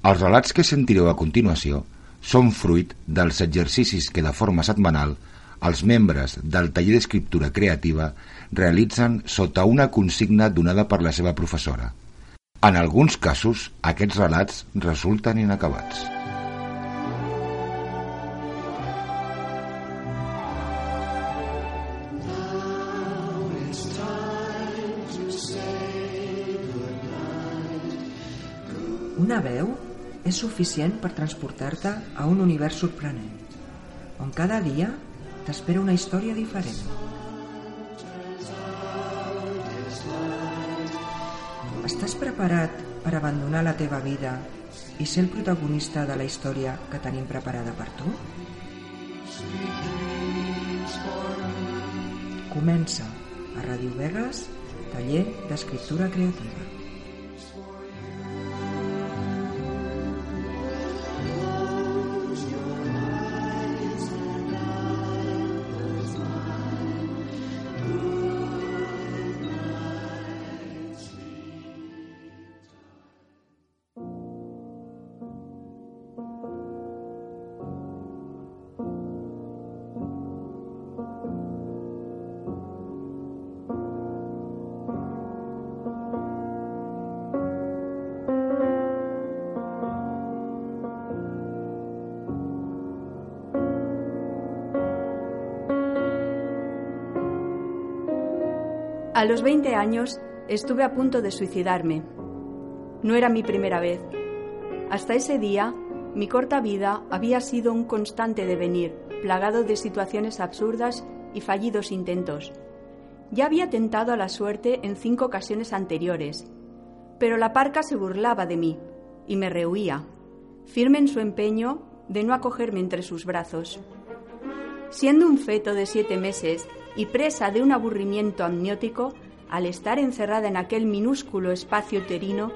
Els relats que sentireu a continuació són fruit dels exercicis que de forma setmanal els membres del taller d'escriptura creativa realitzen sota una consigna donada per la seva professora. En alguns casos, aquests relats resulten inacabats. Una veu és suficient per transportar-te a un univers sorprenent, on cada dia t'espera una història diferent. Estàs preparat per abandonar la teva vida i ser el protagonista de la història que tenim preparada per tu? Comença a Ràdio Vegas, taller d'escriptura creativa. A los 20 años estuve a punto de suicidarme. No era mi primera vez. Hasta ese día, mi corta vida había sido un constante devenir, plagado de situaciones absurdas y fallidos intentos. Ya había tentado a la suerte en cinco ocasiones anteriores, pero la parca se burlaba de mí y me rehuía, firme en su empeño de no acogerme entre sus brazos. Siendo un feto de siete meses, y presa de un aburrimiento amniótico, al estar encerrada en aquel minúsculo espacio uterino,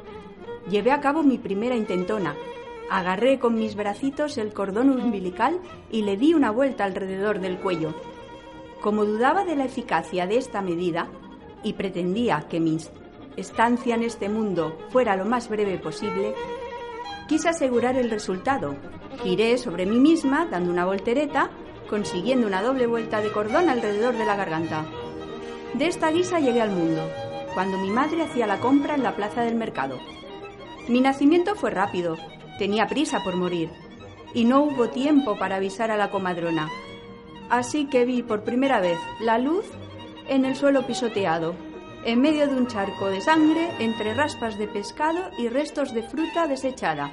llevé a cabo mi primera intentona. Agarré con mis bracitos el cordón umbilical y le di una vuelta alrededor del cuello. Como dudaba de la eficacia de esta medida y pretendía que mi estancia en este mundo fuera lo más breve posible, quise asegurar el resultado. Giré sobre mí misma dando una voltereta consiguiendo una doble vuelta de cordón alrededor de la garganta. De esta guisa llegué al mundo, cuando mi madre hacía la compra en la plaza del mercado. Mi nacimiento fue rápido, tenía prisa por morir, y no hubo tiempo para avisar a la comadrona. Así que vi por primera vez la luz en el suelo pisoteado, en medio de un charco de sangre entre raspas de pescado y restos de fruta desechada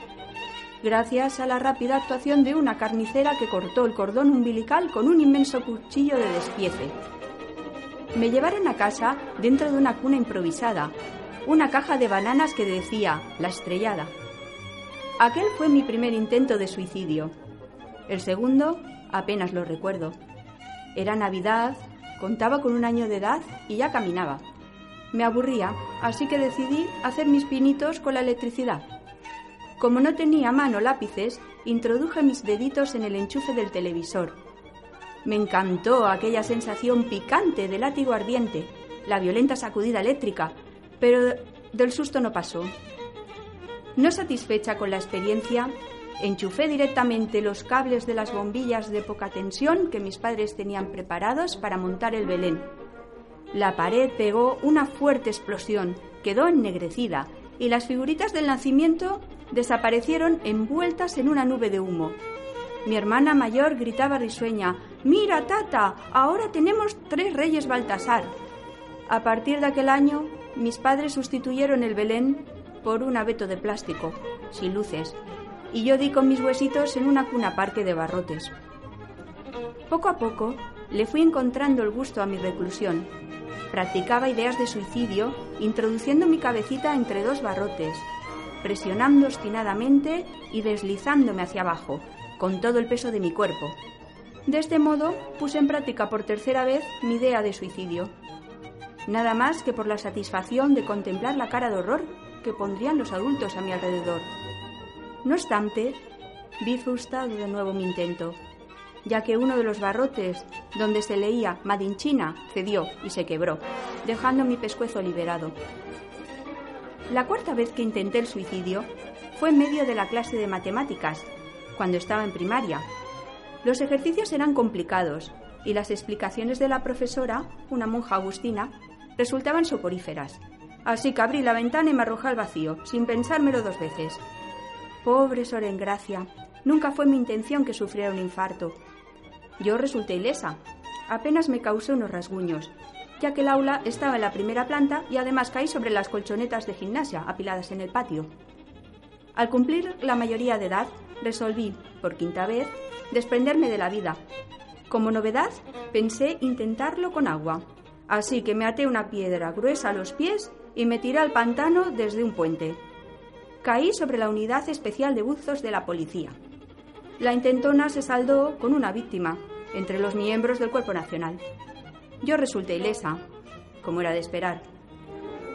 gracias a la rápida actuación de una carnicera que cortó el cordón umbilical con un inmenso cuchillo de despiece. Me llevaron a casa dentro de una cuna improvisada, una caja de bananas que decía La estrellada. Aquel fue mi primer intento de suicidio. El segundo apenas lo recuerdo. Era Navidad, contaba con un año de edad y ya caminaba. Me aburría, así que decidí hacer mis pinitos con la electricidad. Como no tenía a mano lápices, introduje mis deditos en el enchufe del televisor. Me encantó aquella sensación picante de látigo ardiente, la violenta sacudida eléctrica, pero del susto no pasó. No satisfecha con la experiencia, enchufé directamente los cables de las bombillas de poca tensión que mis padres tenían preparados para montar el Belén. La pared pegó una fuerte explosión, quedó ennegrecida y las figuritas del nacimiento desaparecieron envueltas en una nube de humo. Mi hermana mayor gritaba risueña, Mira, tata, ahora tenemos tres reyes Baltasar. A partir de aquel año, mis padres sustituyeron el Belén por un abeto de plástico, sin luces, y yo di con mis huesitos en una cuna parque de barrotes. Poco a poco le fui encontrando el gusto a mi reclusión. Practicaba ideas de suicidio, introduciendo mi cabecita entre dos barrotes, presionando obstinadamente y deslizándome hacia abajo, con todo el peso de mi cuerpo. De este modo puse en práctica por tercera vez mi idea de suicidio. Nada más que por la satisfacción de contemplar la cara de horror que pondrían los adultos a mi alrededor. No obstante, vi frustrado de nuevo mi intento, ya que uno de los barrotes donde se leía Madinchina cedió y se quebró, dejando mi pescuezo liberado. La cuarta vez que intenté el suicidio fue en medio de la clase de matemáticas, cuando estaba en primaria. Los ejercicios eran complicados y las explicaciones de la profesora, una monja agustina, resultaban soporíferas. Así que abrí la ventana y me arrojé al vacío, sin pensármelo dos veces. Pobre Soren Gracia, nunca fue mi intención que sufriera un infarto. Yo resulté ilesa. Apenas me causé unos rasguños, ya que el aula estaba en la primera planta y además caí sobre las colchonetas de gimnasia apiladas en el patio. Al cumplir la mayoría de edad, resolví, por quinta vez, desprenderme de la vida. Como novedad, pensé intentarlo con agua, así que me até una piedra gruesa a los pies y me tiré al pantano desde un puente. Caí sobre la unidad especial de buzos de la policía. La intentona se saldó con una víctima entre los miembros del Cuerpo Nacional. Yo resulté ilesa, como era de esperar.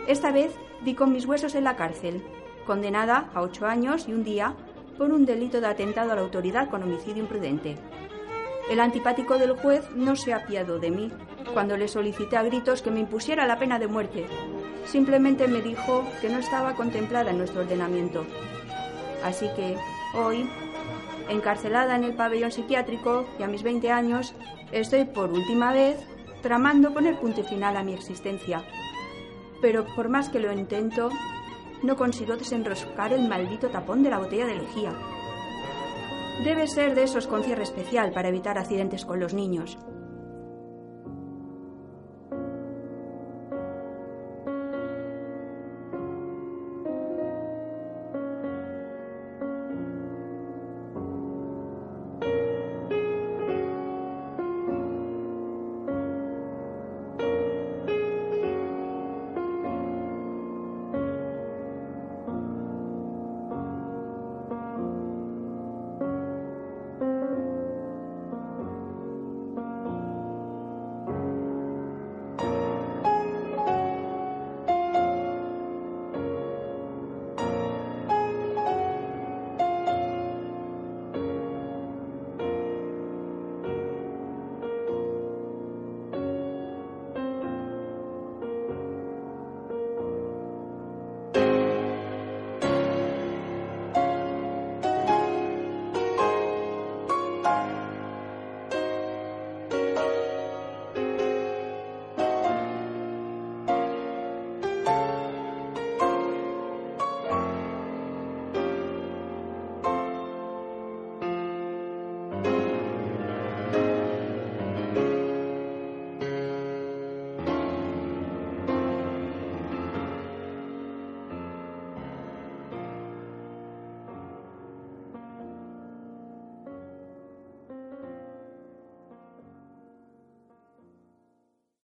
Esta vez di con mis huesos en la cárcel, condenada a ocho años y un día por un delito de atentado a la autoridad con homicidio imprudente. El antipático del juez no se apiadó de mí cuando le solicité a gritos que me impusiera la pena de muerte. Simplemente me dijo que no estaba contemplada en nuestro ordenamiento. Así que hoy, encarcelada en el pabellón psiquiátrico y a mis 20 años, estoy por última vez tramando poner punto final a mi existencia. Pero por más que lo intento, no consigo desenroscar el maldito tapón de la botella de lejía. Debe ser de esos con cierre especial para evitar accidentes con los niños.